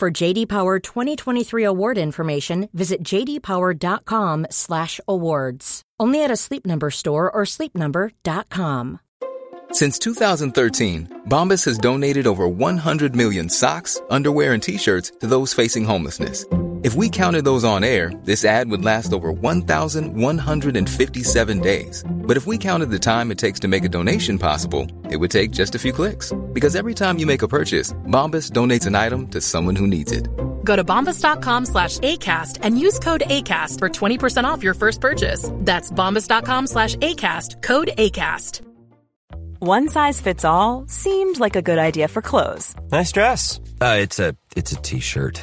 For JD Power 2023 award information, visit jdpower.com/awards. Only at a Sleep Number store or sleepnumber.com. Since 2013, Bombas has donated over 100 million socks, underwear, and t-shirts to those facing homelessness. If we counted those on air, this ad would last over 1,157 days. But if we counted the time it takes to make a donation possible, it would take just a few clicks. Because every time you make a purchase, Bombas donates an item to someone who needs it. Go to bombas.com slash ACAST and use code ACAST for 20% off your first purchase. That's bombas.com slash ACAST, code ACAST. One size fits all seemed like a good idea for clothes Nice dress. Uh, it's a it's a t-shirt.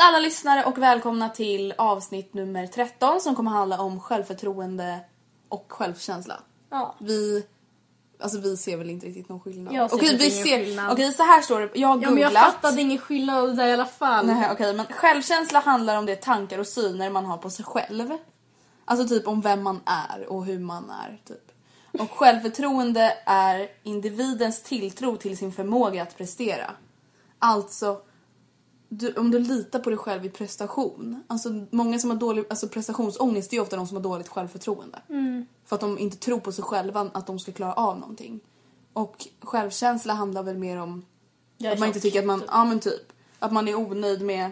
alla lyssnare och välkomna till avsnitt nummer 13 som kommer handla om självförtroende och självkänsla. Ja. Vi, alltså vi ser väl inte riktigt någon skillnad. Jag ser Okej, typ vi ingen ser, skillnad. okej så här står det, jag har Ja, men jag googlat. fattade ingen skillnad där i alla fall. Nej, okej, men självkänsla handlar om det tankar och syner man har på sig själv. Alltså typ om vem man är och hur man är. Typ. Och självförtroende är individens tilltro till sin förmåga att prestera. Alltså, du, om du litar på dig själv i prestation. Alltså många som har dålig alltså prestationsångest det är ju ofta de som har dåligt självförtroende. För att de inte tror på sig själva att de ska klara av någonting. Och självkänsla handlar väl mer om att man inte tycker att man, typ. ja men typ, att man är onöjd med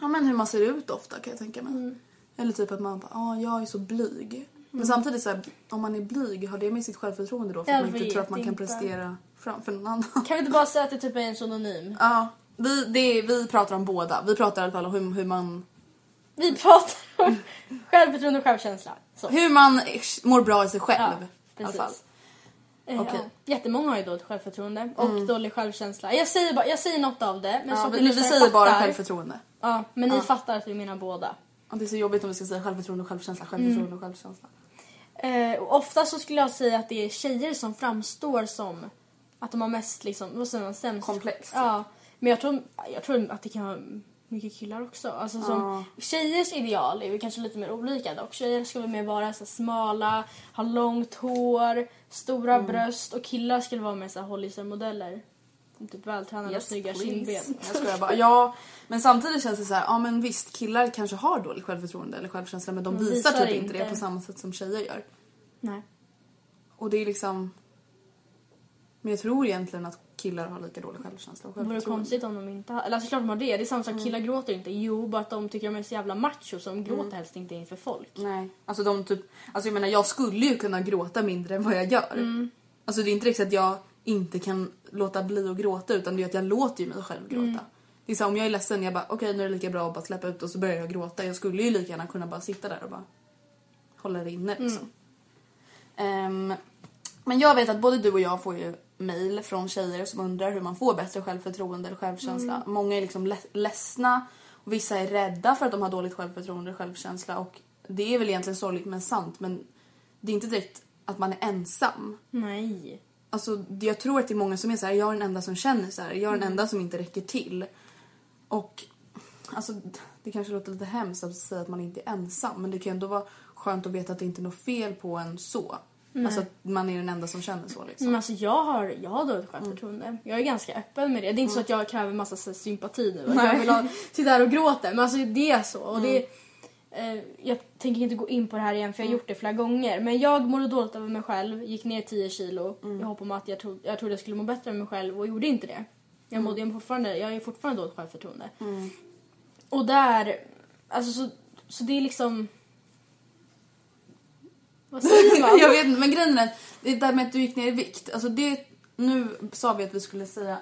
ja, men hur man ser ut ofta kan jag tänka mig. Mm. Eller typ att man bara, ja jag är så blyg. Men samtidigt så här, om man är blyg, har det med sitt självförtroende då? För Jag att man inte tror att man kan inte. prestera framför någon annan. Kan vi inte bara säga att det typ är en synonym? Ja, vi, det, vi pratar om båda. Vi pratar i alla fall om hur, hur man Vi pratar om självförtroende och självkänsla. Så. hur man mår bra i sig själv. Ja, i alla precis. fall. Eh, Okej. ja. Jättemånga har ju dåligt självförtroende och dålig självkänsla. Jag säger, bara, jag säger något av det. Men Ja, vi, vi säger bara fattar. självförtroende. Ja, men ni fattar att vi menar båda. Det är så jobbigt om vi ska säga självförtroende och självkänsla, självförtroende Mm. och självkänsla. Eh, och ofta så skulle jag säga att det är tjejer som framstår som att de har mest liksom, vad säger man, sämst. Komplex. Ja. Men jag tror, jag tror att det kan vara mycket killar också. Alltså som, Tjejers ideal är ju kanske lite mer olika dock. Tjejer skulle mer vara så smala, ha långt hår, stora Mm. bröst och killar skulle vara mer så här Hollywood-modeller. Typ vältränade och snygga please. kindben. Jag skojar bara. Ja, men samtidigt känns det så här, ja men visst killar kanske har dåligt självförtroende eller självkänsla men de De visar, visar typ inte det på samma sätt som tjejer gör. Nej. Och det är liksom... Men jag tror egentligen att killar har lika dålig självkänsla och Det vore konstigt om de inte har... Eller alltså klart de har det. Det är samma sak, killar gråter inte. Jo, bara att de tycker de är så jävla macho så de gråter helst inte inför folk. Nej, alltså de typ... Alltså jag menar jag skulle ju kunna gråta mindre än vad jag gör. Mm. Alltså det är inte riktigt att jag inte kan låta bli att gråta utan det är att jag låter ju mig själv gråta. Mm. Det är så här, om jag är ledsen, jag bara okej nu är det lika bra att bara släppa ut och så börjar jag gråta. Jag skulle ju lika gärna kunna bara sitta där och bara hålla det inne liksom. Ehm, men jag vet att både du och jag får ju mail från tjejer som undrar hur man får bättre självförtroende eller självkänsla. Många är liksom le- ledsna och vissa är rädda för att de har dåligt självförtroende och självkänsla och det är väl egentligen sorgligt men sant men det är inte direkt att man är ensam. Nej. Alltså, jag tror att det är många som är så här, jag är den enda som känner så här, jag är den enda som inte räcker till. Och alltså, det kanske låter lite hemskt att säga att man inte är ensam men det kan ju ändå vara skönt att veta att det inte är något fel på en så. Alltså att man är den enda som känner så liksom. Men alltså jag har, jag har dåligt självförtroende. Jag är ganska öppen med det. Det är inte så att jag kräver massa så här sympati nu. Att jag vill ha, sitta här och gråta. Men alltså det är så. Och det, eh, jag tänker inte gå in på det här igen för jag har gjort det flera gånger. Men jag mådde dåligt över mig själv. Gick ner 10 kilo. Jag hopp om att jag, tro, jag trodde jag skulle må bättre över mig själv och gjorde inte det. Jag mådde jag fortfarande, jag är fortfarande dåligt självförtroende. Och där, alltså så, så det är liksom... Vad säger man? jag vet inte, men grejen är det där med att du gick ner i vikt. Alltså det, nu sa vi att vi skulle säga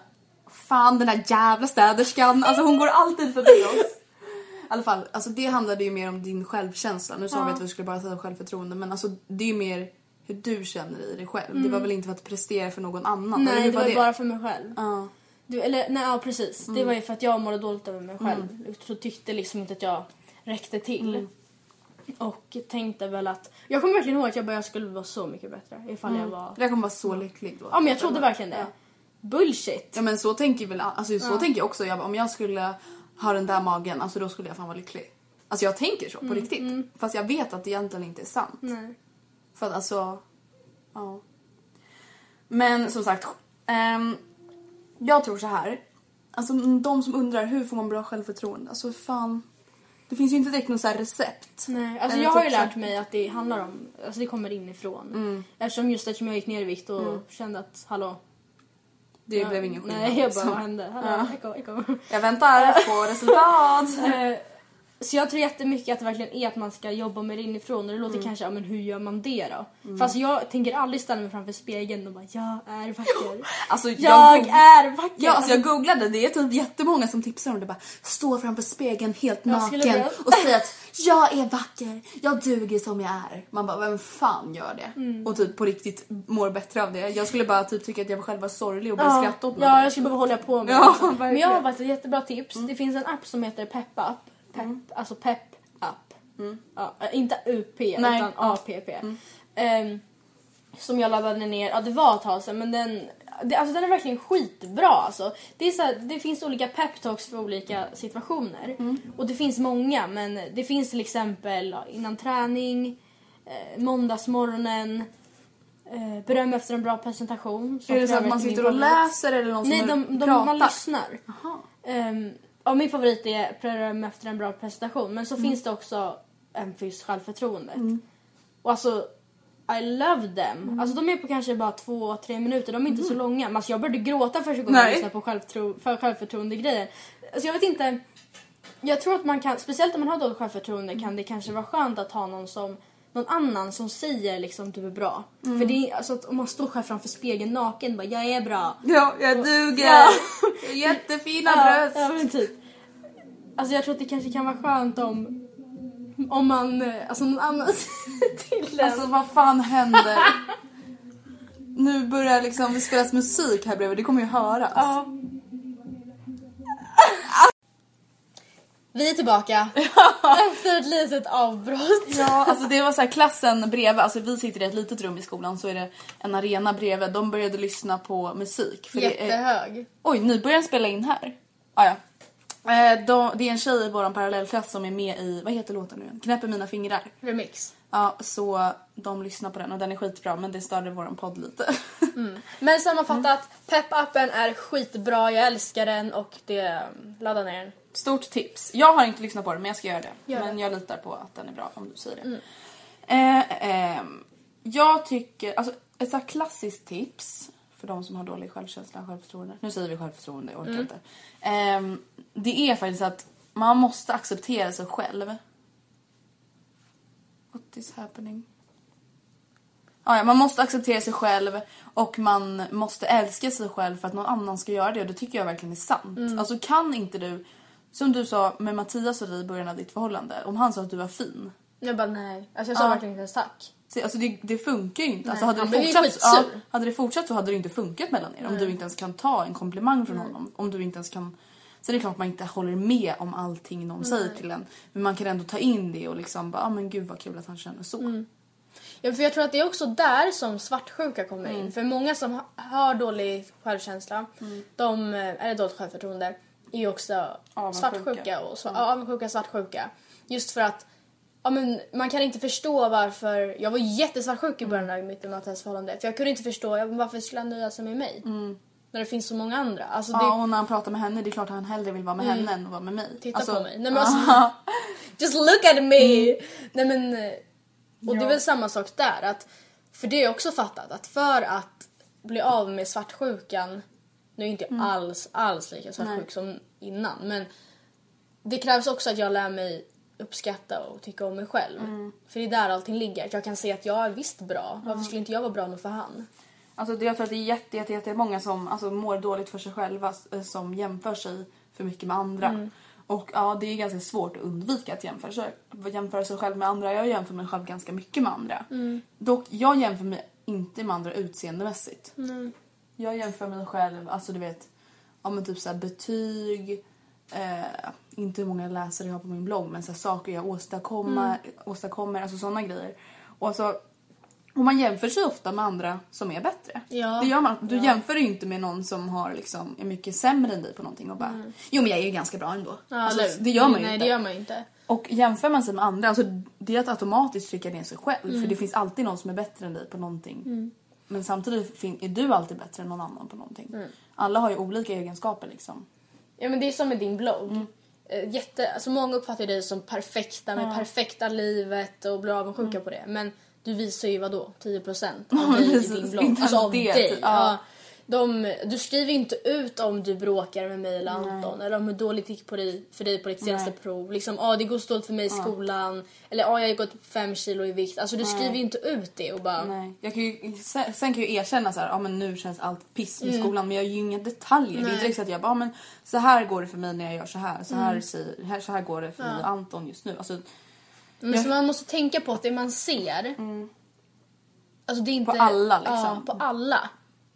Fan den där jävla städerskan, alltså hon går alltid förbi oss. I alla fall, alltså det handlade ju mer om din självkänsla. Nu sa vi att vi skulle bara säga självförtroende men alltså det är mer hur du känner i dig själv. Det var väl inte för att prestera för någon annan? Nej, det var ju bara för mig själv. Ja. Du, eller, nej, ja, precis. Det var ju för att jag mådde dåligt över mig själv. Så tyckte liksom inte att jag räckte till. Och tänkte väl att... Jag kommer verkligen ihåg att jag bara jag skulle vara så mycket bättre ifall jag var... Jag kommer vara så lycklig då. Ja men jag trodde verkligen det. Bullshit. Ja men så tänker väl alltså så tänker jag också. Jag, om jag skulle ha den där magen, alltså då skulle jag fan vara lycklig. Alltså jag tänker så på riktigt. Fast jag vet att det egentligen inte är sant. Nej. För att alltså, ja. Men som sagt, ehm, jag tror så här. Alltså de som undrar hur får man bra självförtroende? Alltså fan. Det finns ju inte direkt något så recept. Nej, alltså Eller jag har ju typ lärt mig att det handlar om, alltså det kommer inifrån. Eftersom just eftersom jag gick ner i vikt och kände att hallå. Det jag- blev ingen skillnad. Nej jag bara vad hände? Hallå, Ja. eko, eko. Jag väntar på resultat. Så jag tror jättemycket att det verkligen är att man ska jobba med det inifrån och det låter kanske, ja men hur gör man det då? Fast jag tänker aldrig ställa mig framför spegeln och bara jag är vacker. Alltså, jag, jag är vacker! Ja, alltså jag googlade. Det är typ jättemånga som tipsar om det. Bara, stå framför spegeln helt naken och säga att jag är vacker, jag duger som jag är. Man bara, vem fan gör det? Mm. Och typ på riktigt mår bättre av det. Jag skulle bara typ tycka att jag själv var sorglig och börja Ja, skratta åt mig. ja, jag skulle behöva hålla på med Ja. Men jag har faktiskt ett jättebra tips. Det finns en app som heter Pep Up. Pep, Alltså Pep Up. Ja, äh, inte UP Nej. utan APP. Ehm, som jag laddade ner, ja det var ett tag sedan men den, det, alltså den är verkligen skitbra alltså. Det, är så här, det finns olika peptalks för olika situationer. Och det finns många men det finns till exempel innan träning, eh, måndagsmorgonen, eh, beröm efter en bra presentation. Är det så att man sitter och läser eller någon Nej, som de, de, pratar? man lyssnar. Um, ja, min favorit är beröm efter en bra presentation. Men så Mm. finns det också en för just självförtroendet. Och alltså, I love them. Mm. Alltså de är på kanske bara två, tre minuter. De är inte så långa. Men alltså, jag började gråta första gången jag lyssnade på självtro, för självförtroende-grejen. Alltså jag vet inte. Jag tror att man kan, speciellt om man har dåligt självförtroende kan det kanske vara skönt att ha någon som någon annan som säger liksom du är bra. Mm. För det är alltså om man står själv framför spegeln naken bara jag är bra. Ja, jag duger. Ja. Jättefina Ja, bröst. ja men typ. Alltså jag tror att det kanske kan vara skönt om om man, alltså någon annan till en. Alltså vad fan händer? nu börjar liksom det spelas musik här bredvid, det kommer ju höras. ja. Vi är tillbaka efter ett litet avbrott. Ja, alltså det var så här klassen bredvid, alltså vi sitter i ett litet rum i skolan så är det en arena bredvid. De började lyssna på musik. För det är, Jättehög. oj, nu börjar den spela in här. Ah, ja. Eh, de, det är en tjej i vår parallellklass som är med i, vad heter låten nu igen? Knäpper mina fingrar. Remix. Ja, så de lyssnar på den och den är skitbra men det störde våran podd lite. Men sammanfattat, Pep-appen är skitbra, jag älskar den och det, ladda ner den. Stort tips. Jag har inte lyssnat på den men jag ska göra det. Gör det. men jag litar på att den är bra om du säger det. Eh, ehm, jag tycker, alltså ett så klassiskt tips för de som har dålig självkänsla och självförtroende. Nu säger vi självförtroende, jag orkar inte. Ehm, det är faktiskt att man måste acceptera sig själv. What is happening? Ja, ja, man måste acceptera sig själv och man måste älska sig själv för att någon annan ska göra det och det tycker jag verkligen är sant. Alltså kan inte du, som du sa med Mattias och dig i början av ditt förhållande, om han sa att du var fin. Jag bara nej, alltså jag sa Ja. verkligen inte ens tack. Så, alltså det, det funkar ju inte. Alltså hade, han det blev ju fortsatt, ja, skitsur. hade det fortsatt så hade det inte funkat mellan er. Om du inte ens kan ta en komplimang från honom. Om du inte ens kan... Sen är det klart man inte håller med om allting någon säger till en. Men man kan ändå ta in det och liksom bara, ah, men gud vad kul att han känner så. Mm. Ja, för jag tror att det är också där som svartsjuka kommer Mm. in. För många som ha- har dålig självkänsla, de, eh, eller dåligt självförtroende, är ju också Avundsjuka. svartsjuka och sva- ja, avundsjuka, svartsjuka. Just för att ja, men man kan inte förstå varför... Jag var jättesvartsjuk i början av mitt förhållande. För jag kunde inte förstå ja, men varför skulle han nöja sig med mig. När det finns så många andra. Alltså, det, Mm. Ja, och när han pratar med henne, det är klart att han hellre vill vara med henne än att vara med mig. Titta Alltså, på mig. Nej, men alltså, just look at me! Nej, men, eh, och det är väl samma sak där. Att, för det jag också fattat att för att bli av med svartsjukan, nu är inte jag alls, alls lika svartsjuk som innan, men det krävs också att jag lär mig uppskatta och tycka om mig själv. För det är där allting ligger. Jag kan se att jag är visst bra. Varför skulle inte jag vara bra nog för han? Alltså jag tror att det är jätte, jätte, jätte många som alltså, mår dåligt för sig själva eh, som jämför sig för mycket med andra. Mm. Och ja, det är ganska svårt att undvika att jämföra sig, jämföra sig själv med andra. Jag jämför mig själv ganska mycket med andra. Mm. Dock, jag jämför mig inte med andra utseendemässigt. Jag jämför mig själv, alltså du vet, ja men typ såhär betyg, eh, inte hur många läsare jag har på min blogg men så saker jag åstadkommer, Mm. åstadkommer, alltså sådana grejer. Och alltså, och man jämför sig ofta med andra som är bättre. Ja. Det gör man. Du jämför ju inte med någon som har liksom, är mycket sämre än dig på någonting och bara Jo men jag är ju ganska bra ändå. Mm. Ja, alltså, det gör man ju Nej, inte. det gör man inte. Och jämför man sig med andra, alltså det är att automatiskt trycka ner sig själv. Mm. För det finns alltid någon som är bättre än dig på någonting. Men samtidigt är du alltid bättre än någon annan på någonting. Mm. Alla har ju olika egenskaper liksom. Ja men det är som med din blogg. Mm. Eh, Jätte, alltså många uppfattar dig som perfekta med perfekta livet och blir avundsjuka Mm. på det. Men du visar ju vadå 10% av dig i din blogg. Alltså av det, dig. typ. Ja. Ja. De, du skriver inte ut om du bråkar med mig eller Anton eller om hur dåligt det gick på dig, för dig på ditt senaste Nej. prov. Liksom, ah, det går så dåligt för mig i skolan. Eller ah, jag har gått fem kilo i vikt. Alltså du skriver ju inte ut det och bara... Nej. Jag kan ju, sen, sen kan jag ju erkänna så här, ja men nu känns allt piss i skolan men jag gör ju inga detaljer. Det är Mm. Nej. inte riktigt att jag bara, ja, men så här går det för mig när jag gör så här. Så Mm. här, säger, så här går det för mig och Anton just nu. Alltså, Men Jag- så man måste tänka på att det man ser... Alltså det är inte, På alla, liksom. Ja, på alla.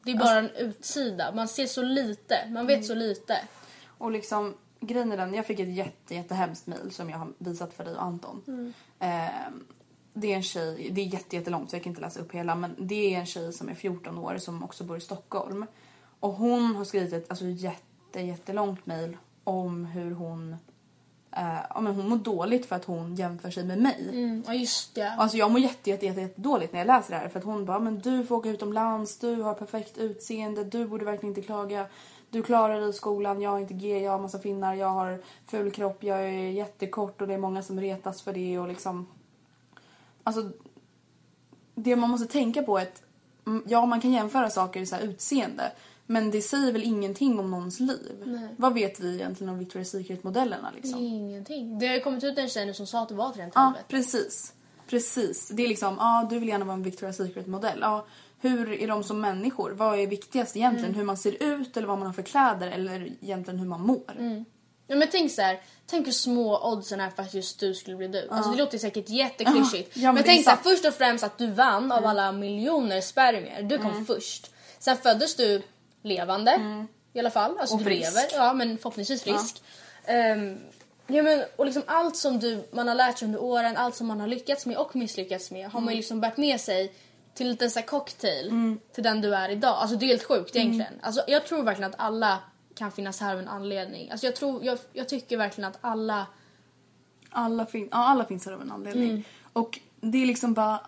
Det är bara en utsida. Man ser så lite. Man vet så lite. Och liksom, grejen är den, jag fick ett jätte, jättehemskt mejl som jag har visat för dig och Anton. Eh, det är en tjej, det är jätte, jättelångt så jag kan inte läsa upp hela men det är en tjej som är 14 år som också bor i Stockholm. Och hon har skrivit ett alltså, jätte, jättelångt mejl om hur hon eh, ja, men hon mår dåligt för att hon jämför sig med mig. Mm. Ja, just det. Alltså jag mår jätte, jätte, jätte, jätte dåligt när jag läser det här för att hon bara men du får åka utomlands, du har perfekt utseende, du borde verkligen inte klaga. Du klarar dig i skolan, jag har inte G, jag har massa finnar, jag har ful kropp, jag är jättekort och det är många som retas för det och liksom Alltså det man måste tänka på är att mm, ja man kan jämföra saker i så här utseende men det säger väl ingenting om någons liv. Vad vet vi egentligen om Victoria's Secret-modellerna liksom? Ingenting. Det har ju kommit ut en tjej nu som sa att det var till den Ja, precis. Precis. Det är liksom, ja du vill gärna vara en Victoria's Secret-modell. Ja, hur är de som människor? Vad är viktigast egentligen? Hur man ser ut eller vad man har för kläder eller egentligen hur man mår? Ja, men tänk så här. Tänk hur små oddsen är för att just du skulle bli du. Alltså det låter säkert jätteklyschigt. Ja, ja, men men tänk så här, först och främst att du vann av alla miljoner spermier. Du kom först. Sen föddes du levande i alla fall. Alltså Och frisk. lever. Ja men förhoppningsvis frisk. Ehm, ja, men, och liksom allt som du, man har lärt sig under åren, allt som man har lyckats med och misslyckats med har man ju liksom bärt med sig till en liten så cocktail till den du är idag. Alltså det är helt sjukt egentligen. Alltså, jag tror verkligen att alla kan finnas här av en anledning. Alltså, jag, tror, jag, jag tycker verkligen att alla... Alla, fin- ja, alla finns här av en anledning. Och det är liksom bara...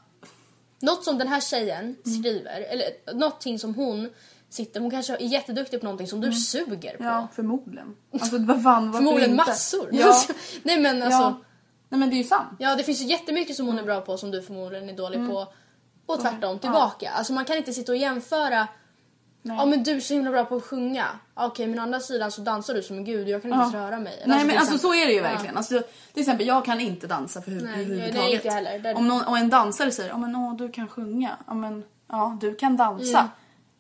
Något som den här tjejen skriver, eller någonting som hon sitter... Hon kanske är jätteduktig på någonting som du suger på. Ja, förmodligen. Alltså vad fan, varför Förmodligen inte? massor. Ja. Nej men alltså... ja. Nej men det är ju sant. Ja, det finns ju jättemycket som hon är bra på som du förmodligen är dålig på. Och tvärtom, tillbaka. Alltså man kan inte sitta och jämföra. Ja men du är så himla bra på att sjunga. Okej men å andra sidan så dansar du som en gud och jag kan inte ens röra mig. Eller Nej alltså, men till alltså så exempel. är det ju Ja. verkligen. Alltså, till exempel jag kan inte dansa för hu- Nej, överhuvudtaget. det är inte jag heller. Det är- Om någon, och en dansare säger ja men åh, du kan sjunga. Ja men ja du kan dansa. Mm.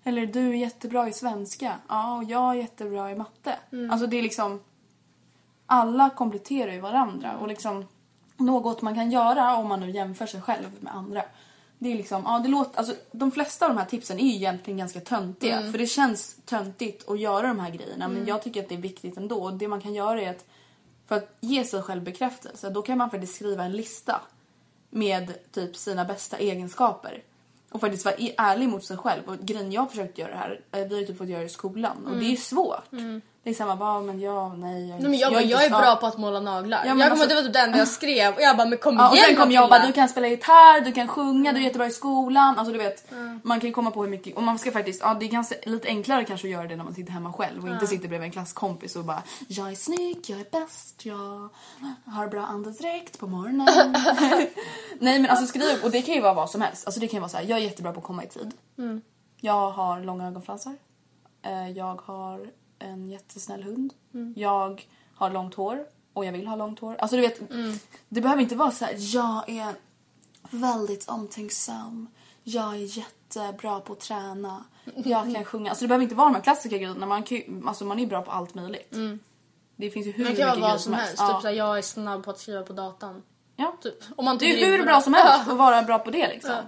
Eller du är jättebra i svenska. Ja och jag är jättebra i matte. Mm. Alltså det är liksom alla kompletterar ju varandra och liksom något man kan göra om man nu jämför sig själv med andra. Det är liksom, ja det låter, alltså de flesta av de här tipsen är ju egentligen ganska töntiga Mm. för det känns töntigt att göra de här grejerna men jag tycker att det är viktigt ändå. Och Det man kan göra är att för att ge sig själv bekräftelse då kan man faktiskt skriva en lista med typ sina bästa egenskaper. Och faktiskt vara ärlig mot sig själv. Och grejen jag har försökt göra det här, eh, vi har ju typ fått göra det i skolan och det är svårt. Det är samma bara, men jag, nej. Jag, Nej, men jag, bara, inte jag är bra på att måla naglar. Ja, jag kommer alltså- det var typ den jag skrev och jag bara men kom Ja, och igen sen kom jag och bara, du kan spela gitarr, du kan sjunga, du är jättebra i skolan. Alltså du vet, man kan komma på hur mycket, och man ska faktiskt, ja det är ganska lite enklare kanske att göra det när man sitter hemma själv och inte sitter bredvid en klasskompis och bara Jag är snygg, jag är bäst, jag har bra andedräkt på morgonen. Nej men alltså skriv upp, och det kan ju vara vad som helst. Alltså det kan ju vara så här, jag är jättebra på att komma i tid. Jag har långa ögonfransar. Eh, Jag har en jättesnäll hund. Jag har långt hår och jag vill ha långt hår. Alltså du vet, det behöver inte vara så här. jag är väldigt omtänksam. Jag är jättebra på att träna. Jag kan sjunga. Alltså det behöver inte vara de här klassiska grejerna. Man, kan, alltså man är bra på allt möjligt. Det finns ju hur Det mycket kan vara grejer vad som helst. Ja. Typ såhär, jag är snabb på att skriva på datan. Ja. Typ. Om man Det är hur det bra som helst att vara bra på det liksom. Ja.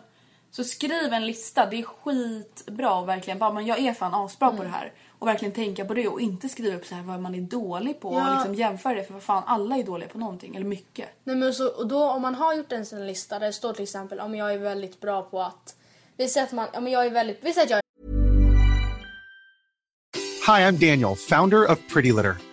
Så skriv en lista, det är skitbra och verkligen bara men jag är fan asbra Mm. på det här. Och verkligen tänka på det och inte skriva upp så här vad man är dålig på Ja. och liksom jämföra det för vad fan alla är dåliga på någonting eller mycket. Nej, men så, och då om man har gjort en sån lista där det står till exempel om jag är väldigt bra på att vi säger att man, men jag är väldigt, vi säger att jag Hi, I'm Daniel, founder of Pretty Litter.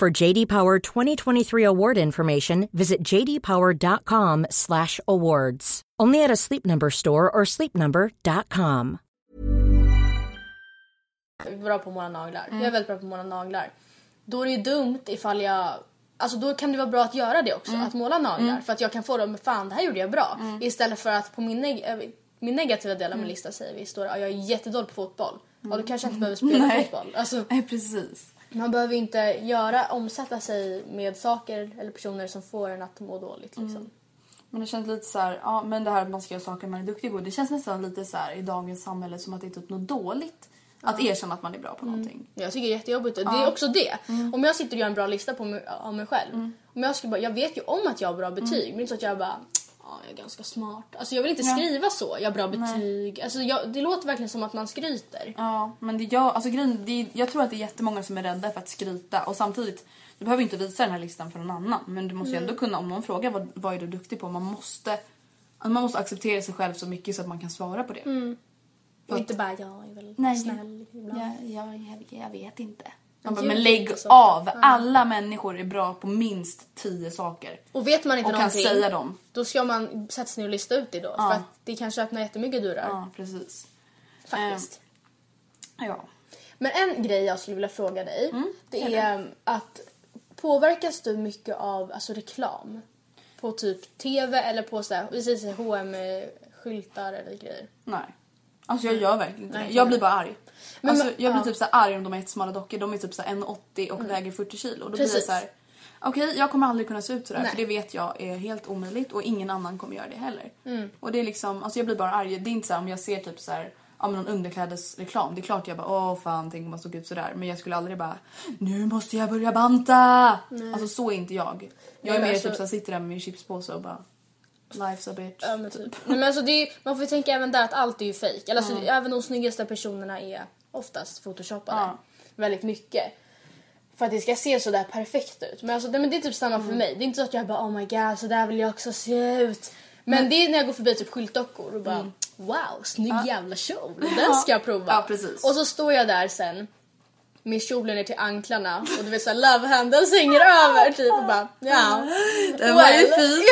For JD Power 2023 award information, visit jdpower.com/awards. Only at a Sleep Number store or sleepnumber.com. är bra på måla naglar. Mm. Jag är väldigt bra på måla naglar. Då är det ju dumt ifall jag... Alltså då kan det vara bra att göra det också, Mm. att måla naglar. För att jag kan få dem, fan det här gjorde jag bra. Istället för att på min, neg- äh, min negativa del av Mm. min lista säger vi står jag är jättedålig på fotboll. Och då kanske jag inte behöver spela Nej. fotboll. Alltså, Nej precis. Man behöver inte göra, omsätta sig med saker eller personer som får en att må dåligt. Liksom. Mm. Men det känns lite så här, ja men det här att man ska göra saker man är duktig på. Det känns nästan lite så här i dagens samhälle som att det är typ något dåligt. Att erkänna att man är bra på någonting. Jag tycker det är jättejobbigt. Det är också det. Om jag sitter och gör en bra lista på mig, av mig själv. Om jag, skulle bara, jag vet ju om att jag har bra betyg. Men det är inte så att jag bara ja, jag är ganska smart. Alltså jag vill inte skriva så. Jag har bra betyg. Alltså jag, det låter verkligen som att man skryter. Ja, men det, jag, alltså grejen, det, jag tror att det är jättemånga som är rädda för att skryta och samtidigt, du behöver inte visa den här listan för någon annan men du måste ju ändå kunna, om någon frågar vad, vad är du duktig på, man måste, alltså man måste acceptera sig själv så mycket så att man kan svara på det. Och inte bara jag är väl Nej, snäll ibland. jag, jag, jag, jag vet inte. Man bara, men lägg av! Alla människor är bra på minst tio saker. Och vet man inte Och kan någonting. säga dem. Då ska man sätta sig ner och lista ut det då. Ja. För att det kanske öppnar jättemycket dörrar. Ja, precis. Faktiskt. Ja. Men en grej jag skulle vilja fråga dig. Mm, det är att påverkas du mycket av alltså, reklam? På typ TV eller på så här, vi säger H&M skyltar eller grejer. Nej. Alltså jag gör verkligen inte Nej, det. Jag jag. blir bara arg. Men- alltså, jag blir ja. typ så arg om de är jättesmala dockor. De är typ så här 1,80 och väger 40 kilo. Då blir Precis. det så här. Okej, jag kommer aldrig kunna se ut sådär Nej. för det vet jag är helt omöjligt och ingen annan kommer göra det heller. Mm. Och det är liksom, alltså jag blir bara arg. Det är inte så om jag ser typ så här Ja men någon underklädesreklam. Det är klart jag bara åh fan tänk om man såg ut sådär. Men jag skulle aldrig bara nu måste jag börja banta. Alltså så är inte jag. Jag är Nej, mer alltså- typ såhär sitter där med min chipspåse och bara life's a bitch. Ja, men typ. Nej, men alltså det är, man får ju tänka även där att allt är ju fejk. Alltså, Även de snyggaste personerna är oftast photoshopade. Ja. Väldigt mycket. för att det ska se så där perfekt ut. Men, alltså, det, men det är typ samma för mig. Det är inte så att jag bara oh my god så där vill jag också se ut. Men, det är när jag går förbi typ skyltdockor och bara wow snygg jävla kjol. Den ska jag prova. Ja, precis. Och så står jag där sen med kjolen ner till anklarna och du vet såhär love handles hänger över typ och bara ja. Den var ju fin.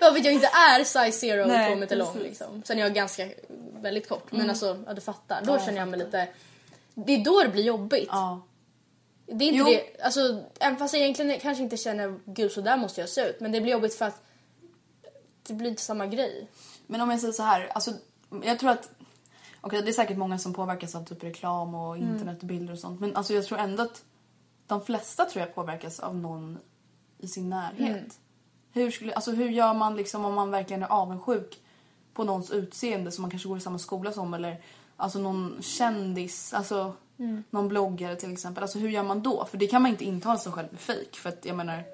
Ja, för jag inte är size zero på mig till lång liksom. Sen är jag ganska väldigt kort men alltså ja, du fattar. Då känner jag mig lite det är då det blir jobbigt. Ja. Det är inte Jo. det, alltså, även fast jag egentligen kanske inte känner gud så där måste jag se ut. Men det blir jobbigt för att det blir inte samma grej. Men om jag säger så här, alltså jag tror att Okej, det är säkert många som påverkas av typ reklam och Mm. internet och bilder och sånt. Men alltså jag tror ändå att de flesta tror jag påverkas av någon i sin närhet. Mm. Hur, skulle, alltså hur gör man liksom om man verkligen är avundsjuk på någons utseende som man kanske går i samma skola som eller alltså någon kändis, alltså Mm. någon bloggare till exempel. Alltså hur gör man då? För det kan man inte intala sig själv är fejk för att jag menar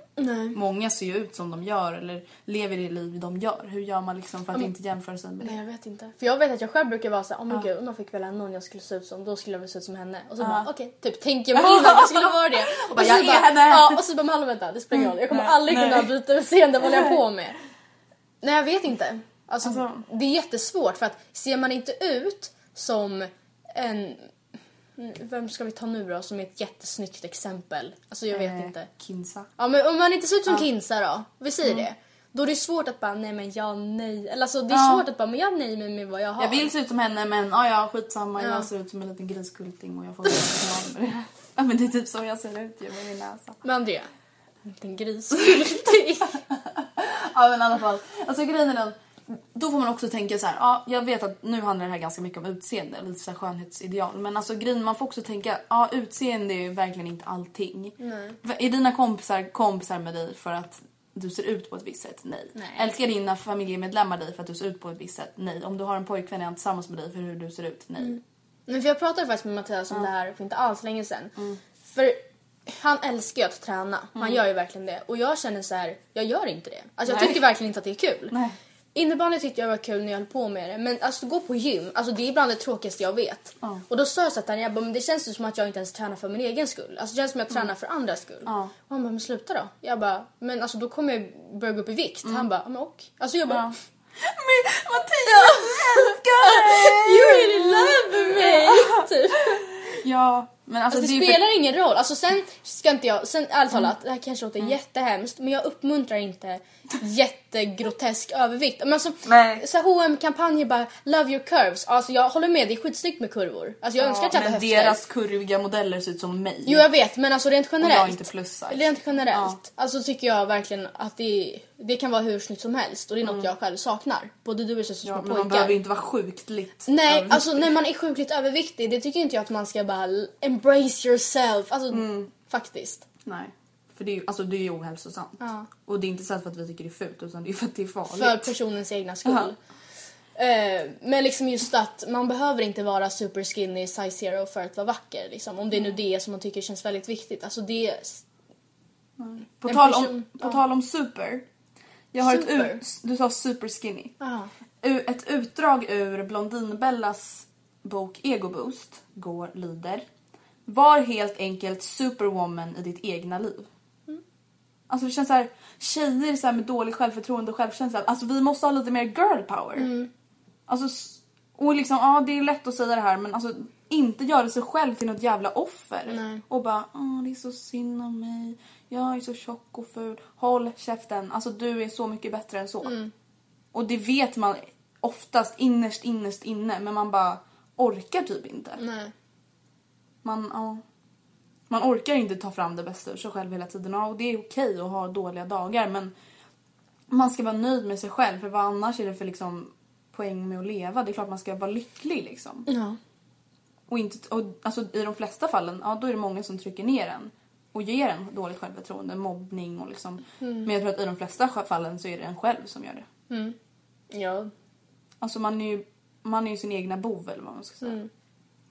många ser ju ut som de gör eller lever det liv de gör. Hur gör man liksom för att inte jämföra sig med det? Nej jag vet inte. För jag vet att jag själv brukar vara såhär, oh men gud om jag fick välja någon jag skulle se ut som, då skulle jag vilja se ut som henne. Och så bara okej, typ tänker jag mig in att jag skulle vara det. Och bara, så jag är henne. Ja, och så bara, men hallå vänta det spelar ingen roll. Jag kommer aldrig nej. kunna byta utseende, vad håller jag på med? Nej jag vet inte. Alltså, Alltså- det är jättesvårt för att ser man inte ut som en vem ska vi ta nu då som är ett jättesnyggt exempel? Alltså jag vet Eh, inte. Kinsa. Ja men om man inte ser ut som Kinsa då, vi säger det. Då är det svårt att bara nej men ja nej. Eller alltså det är Ja. svårt att bara men jag nöjer mig med vad jag har. Jag vill se ut som henne men ja, ja skitsamma. Ja. Jag ser ut som en liten griskulting och jag får vara med det. Ja men det är typ så jag ser ut ju med min näsa. Men Andrea, en liten gris. Ja men i alla fall. Alltså grejen är den. Då får man också tänka så här. Ja, jag vet att nu handlar det här ganska mycket om utseende, lite så här skönhetsideal. Men alltså grejen, man får också tänka, ja utseende är ju verkligen inte allting. Är dina kompisar kompisar med dig för att du ser ut på ett visst sätt? Nej. Nej. Älskar dina familjemedlemmar dig för att du ser ut på ett visst sätt? Nej. Om du har en pojkvän är han tillsammans med dig för hur du ser ut? Nej. Men för jag pratade faktiskt med Mattias om det här för inte alls länge sedan. För han älskar ju att träna. Han gör ju verkligen det. Och jag känner så här, jag gör inte det. Alltså jag Nej. tycker verkligen inte att det är kul. Nej. Innebandy tyckte jag var kul när jag höll på med det. Men alltså gå på gym, alltså det är bland det tråkigaste jag vet. Ja. Och då sa jag så att jag bara, men det känns ju som att jag inte ens tränar för min egen skull. Alltså det känns som att jag tränar för andras skull. Ja. Och han bara, men sluta då. Jag bara, men alltså då kommer jag börja gå upp i vikt. Han bara, men och? Alltså jag bara, Ja. Men Mattias, jag älskar dig! you really love me! typ. Ja, men alltså, Alltså, det är ju för- spelar ingen roll. Alltså sen ska inte jag, sen ärligt talat, det här kanske låter jättehemskt men jag uppmuntrar inte jättegrotesk övervikt. Men alltså, Nej. så här H&M kampanjer bara love your curves. Alltså jag håller med, det är skitsnyggt med kurvor. Alltså jag önskar att jag hade men deras kurviga modeller ser ut som mig. Jo jag vet men alltså rent och generellt. jag är inte plus size. Rent generellt. Ja. Alltså tycker jag verkligen att det, det kan vara hur snyggt som helst och det är något jag själv saknar. Både du och så Mm. Ja, men pojkar. man behöver inte vara sjukligt Nej, alltså när man är sjukligt överviktig, det tycker inte jag att man ska bara embrace yourself. Alltså Mm. faktiskt. Nej. För det är ju alltså, det är ju ohälsosamt. Ja. Och det är inte så för att vi tycker det är fult utan det är för att det är farligt. För personens egna skull. Eh, men liksom just att man behöver inte vara super skinny size zero för att vara vacker. Liksom. Om det är nu det som man tycker känns väldigt viktigt. Alltså det... på tal person- om, på ja. tal om super. Jag har Super? ett ut, du sa super skinny. Aha. U- Ett utdrag ur Blondinbellas bok Ego Boost går lyder. Var helt enkelt superwoman i ditt egna liv. Alltså det känns så här, tjejer så här med dålig självförtroende och självkänsla, alltså vi måste ha lite mer girl power. Alltså, s- och liksom, ja det är lätt att säga det här men alltså inte göra sig själv till något jävla offer. Nej. Och bara, åh det är så synd om mig, jag är så tjock och ful. Håll käften, alltså du är så mycket bättre än så. Och det vet man oftast innerst innerst inne men man bara orkar typ inte. Nej. Man, ja. man orkar inte ta fram det bästa ur sig själv hela tiden. Och det är okej att ha dåliga dagar men man ska vara nöjd med sig själv för vad annars är det för liksom poäng med att leva? Det är klart man ska vara lycklig liksom. Ja. Och, inte, och alltså, i de flesta fallen, ja då är det många som trycker ner en och ger en dåligt självförtroende, mobbning och liksom. Men jag tror att i de flesta fallen så är det en själv som gör det. Ja. Alltså man är ju, man är ju sin egna bov eller vad man ska säga.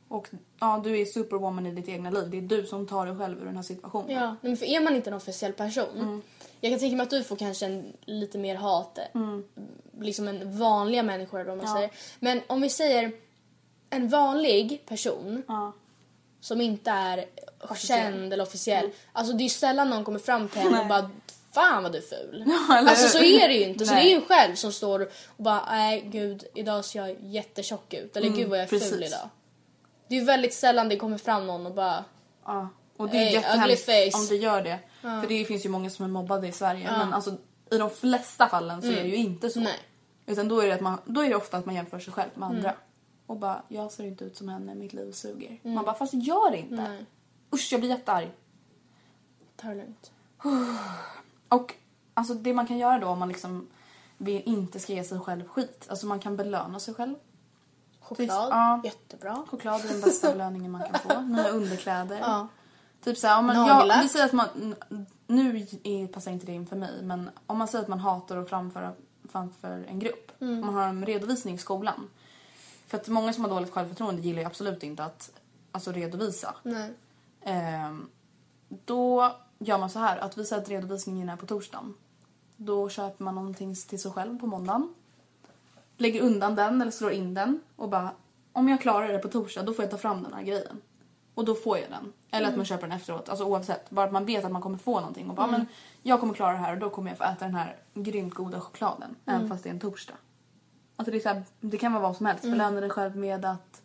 Och ja, du är superwoman i ditt egna liv. Det är du som tar dig själv ur den här situationen. Ja, men för är man inte en officiell person. Mm. Jag kan tänka mig att du får kanske en, lite mer hat. Mm. Liksom en vanliga människor vad man säger. Men om vi säger en vanlig person. Ja. Som inte är känd eller officiell. Alltså det är ju sällan någon kommer fram till henne och bara Fan vad du är ful. eller alltså så är det ju inte. Så det är ju själv som står och bara nej gud idag ser jag jättetjock ut. Eller gud vad jag är ful Mm, precis. idag. Det är ju väldigt sällan det kommer fram någon och bara Ja. Och det är jättehemskt om det gör det. För det finns ju många som är mobbade i Sverige. Men alltså, i de flesta fallen så är det ju inte så. Mm. Nej. Utan då är, det att man, då är det ofta att man jämför sig själv med andra. Mm. Och bara, jag ser inte ut som henne, mitt liv suger. Man bara, fast gör det inte. Usch, jag blir jättearg. ta det lugnt. Och alltså det man kan göra då om man liksom vill, inte ska ge sig själv skit. Alltså man kan belöna sig själv. Choklad, Ja. jättebra. Choklad är den bästa belöningen man kan få. Nya underkläder. Ja. Typ såhär, om man, ja, vi säger att man, nu är, passar inte det in för mig, men om man säger att man hatar att framföra framför en grupp. Mm. Om man har en redovisning i skolan. För att många som har dåligt självförtroende gillar ju absolut inte att alltså, redovisa. Nej. Ehm, då gör man så här att vi säger att redovisningen är på torsdagen. Då köper man någonting till sig själv på måndagen. Lägger undan den eller slår in den och bara om jag klarar det på torsdag då får jag ta fram den här grejen. Och då får jag den. Eller att man köper den efteråt. Alltså oavsett. Bara att man vet att man kommer få någonting. Och bara men jag kommer klara det här och då kommer jag få äta den här grymt goda chokladen. Även fast det är en torsdag. Alltså det, är så här, det kan vara vad som helst. Belöna dig själv med att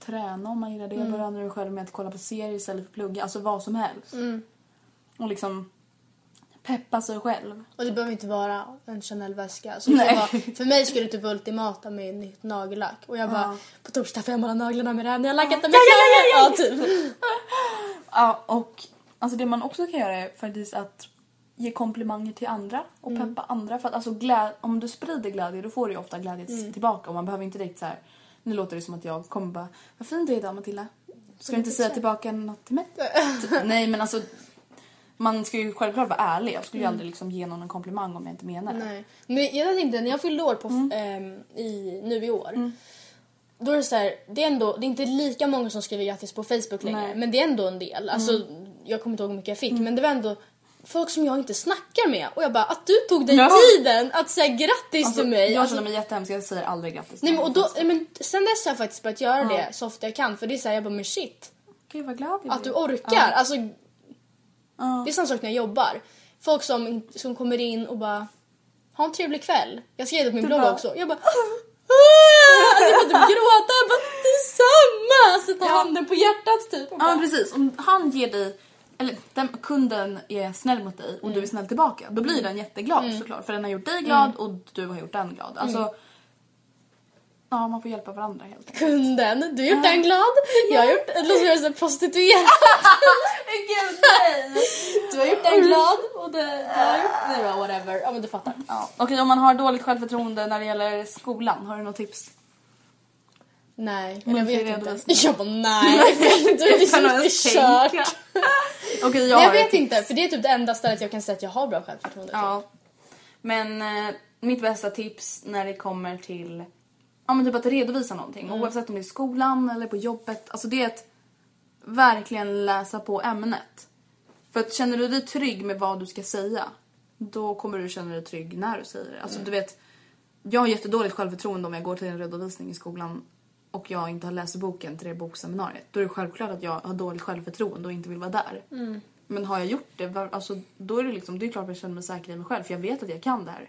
träna om man gillar det. Belöna dig själv med att kolla på serier istället för att plugga. Alltså vad som helst. Och liksom peppa sig själv. Och det behöver inte vara en Chanel-väska. Alltså, för mig skulle det typ vara ultimata med nytt nagellack. Och jag bara, på torsdag får jag måla naglarna med det här när jag lackat dem i ja, typ. Ja, och alltså det man också kan göra är faktiskt att ge komplimanger till andra och peppa andra. För att alltså om du sprider glädje då får du ju ofta glädje tillbaka och man behöver inte direkt så här. Nu låter det som att jag kommer bara, vad fint det är idag Matilda. Ska du inte säga tillbaka något till mig? Typ, Nej men alltså man ska ju självklart vara ärlig. Jag skulle ju aldrig liksom ge någon en komplimang om jag inte menar det. Nej. Men jag tänkte när jag fyllde år på, ehm, i, nu i år. Då är det så här, det är ändå, det är inte lika många som skriver grattis på Facebook längre. Nej. Men det är ändå en del. Alltså, jag kommer inte ihåg hur mycket jag fick. Men det var ändå folk som jag inte snackar med. Och jag bara, att du tog dig Ja. tiden att säga grattis Alltså, till mig. jag Alltså, känner mig jättehemsk, jag säger aldrig grattis. nej, men, och då, men, sen dess har jag faktiskt börjat göra det så ofta jag kan. För det är såhär, jag bara, men shit. Gud vad glad jag Att du orkar. Ja. Alltså, Ja. det är samma sak när jag jobbar. Folk som, som kommer in och bara ha en trevlig kväll. Jag skrev det på min Du blogg bara- också. Jag bara "Ah!" jag får typ gråta. Jag bara detsamma! Sätta handen på hjärtat typ. Ja precis, om han ger dig, eller den, kunden är snäll mot dig och du är snäll tillbaka, då blir den jätteglad såklart. För den har gjort dig glad och du har gjort den glad. Alltså, ja man får hjälpa varandra helt enkelt. Kunden, du har gjort den glad. Jag har gjort, så är jag här prostituerad. Gud nej! Du har gjort den glad och det, du har gjort, nej whatever. Ja men du fattar. Ja. Okej om man har dåligt självförtroende när det gäller skolan, har du något tips? Nej, eller jag vet inte. Jag bara nej. Du är liksom inte kört. Okej jag Nej, jag vet tips. inte, för det är typ det enda stället jag kan säga att jag har bra självförtroende. Ja. Men eh, mitt bästa tips när det kommer till ja, men typ att redovisa någonting, Mm. oavsett om det är i skolan eller på jobbet, alltså det är att verkligen läsa på ämnet. För att känner du dig trygg med vad du ska säga, då kommer du känna dig trygg när du säger det. Alltså Mm. du vet, jag har jättedåligt självförtroende om jag går till en redovisning i skolan och jag inte har läst boken till det bokseminariet. Då är det självklart att jag har dåligt självförtroende och inte vill vara där. Mm. Men har jag gjort det, alltså, då är det liksom, det är klart att jag känner mig säker i mig själv för jag vet att jag kan det här.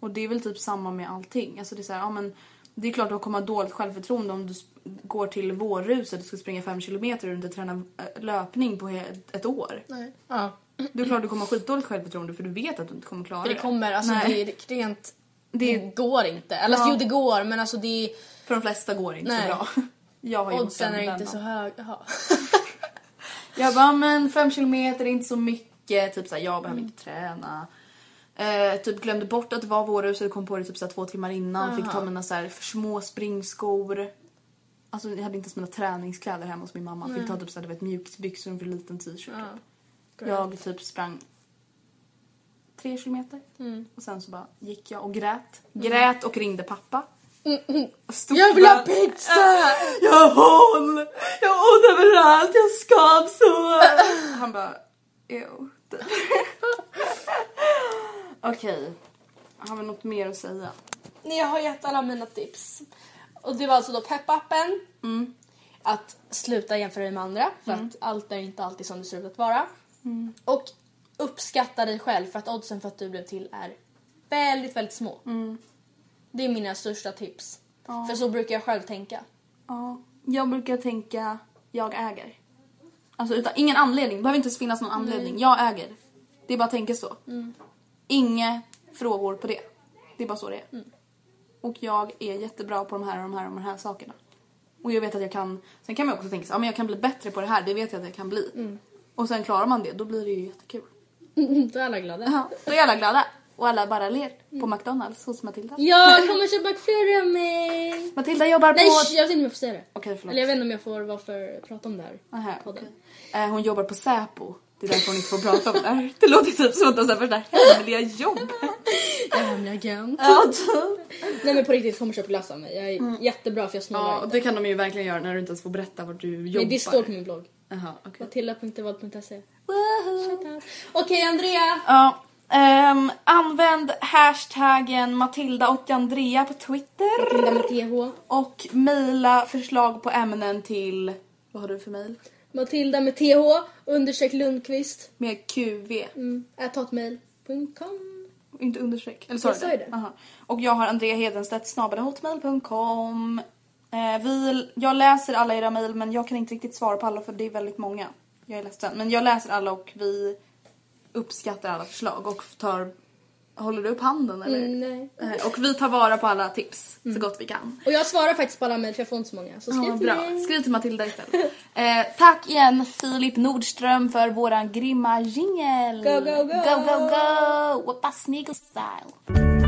Och det är väl typ samma med allting. Alltså det är så här, ja men det är klart att du kommer ha dåligt självförtroende om du går till vårruset och ska springa fem kilometer och inte träna äh, löpning på ett, år. Nej. Ja. Det är klart att du kommer ha skitdåligt självförtroende för du vet att du inte kommer klara För det kommer, alltså Nej. det är rent... Det- Det går inte. Eller alltså, Ja. jo det går men alltså det är... För de flesta går det inte Nej. så bra. Jag har Oddsen är inte så höga. Jag bara, men fem kilometer är inte så mycket. Typ såhär, jag behöver inte träna. Eh, typ glömde bort att det var vårrus och kom på det typ såhär, två timmar innan. Fick ta mina såhär, för små springskor. Alltså jag hade inte ens mina träningskläder hemma hos min mamma. Fick ta typ såhär, du vet, mjukisbyxor och en liten t-shirt. Typ. Jag typ sprang tre kilometer. Mm. Och sen så bara gick jag och grät. Grät och ringde pappa. Stod Jag vill ha pizza! Jag har hål! Jag har ont överallt, jag har skavsår! Han bara, ew. Okej, har vi något mer att säga? Nej, jag har gett alla mina tips. Och det var alltså då peppappen. att sluta jämföra dig med andra för att allt är inte alltid som det ser ut att vara. Och uppskatta dig själv för att oddsen för att du blev till är väldigt, väldigt små. Det är mina största tips. För så brukar jag själv tänka. Ja. Jag brukar tänka, jag äger. Alltså utan ingen anledning, det behöver inte ens finnas någon anledning. Jag äger. Det är bara att tänka så. Inga frågor på det. Det är bara så det är. Och jag är jättebra på de här och de här och de här sakerna. Och jag vet att jag kan, sen kan man också tänka så, ja men jag kan bli bättre på det här, det vet jag att jag kan bli. Och sen klarar man det, då blir det ju jättekul. Då är alla glada. Ja, då är alla glada. Och alla bara ler på McDonalds hos Matilda. Jag kommer köpa av mig! Matilda jobbar Nej, på... sh, jag vet inte om jag får säga det. Okej, förlåt. Eller jag vet inte om jag får varför prata om det här. Aha, podden. okej. Eh, hon jobbar på Säpo. Det är därför hon inte får prata om det här. Det låter typ som att hon har första hemliga jobb. Jag är hemlig agent. Ja, typ. Nej men på riktigt, kommer köpa glass av mig. Jag är jättebra för jag snålar Ja, och inte. det kan de ju verkligen göra när du inte ens får berätta vart du jobbar. Nej, det står på min blogg. Jaha, okej. Matilda.vald.se Okej Andrea! Ja, ehm, använd hashtaggen Matilda och Andrea på Twitter. Matilda med TH. Och mejla förslag på ämnen till... Vad har du för mejl? Matilda med TH understreck Lundqvist. Med QV. Mm. At hotmail.com. Inte understreck. Eller sa Jag du sa ju det. Aha. Och jag har Andrea Hedenstedt snabelahotmail.com. Eh, vi, jag läser alla era mejl men jag kan inte riktigt svara på alla för det är väldigt många. Jag är ledsen. Men jag läser alla och vi uppskattar alla förslag och tar... Håller du upp handen eller? Mm, nej. Och vi tar vara på alla tips så gott vi kan. Och jag svarar faktiskt på alla mejl för jag får inte så många. Så skriv Ja, till bra. mig. Skriv till Matilda istället. Eh, tack igen Filip Nordström för våran grymma jingel. Go, go, go. Go, go, go! Whoppa sniggle style.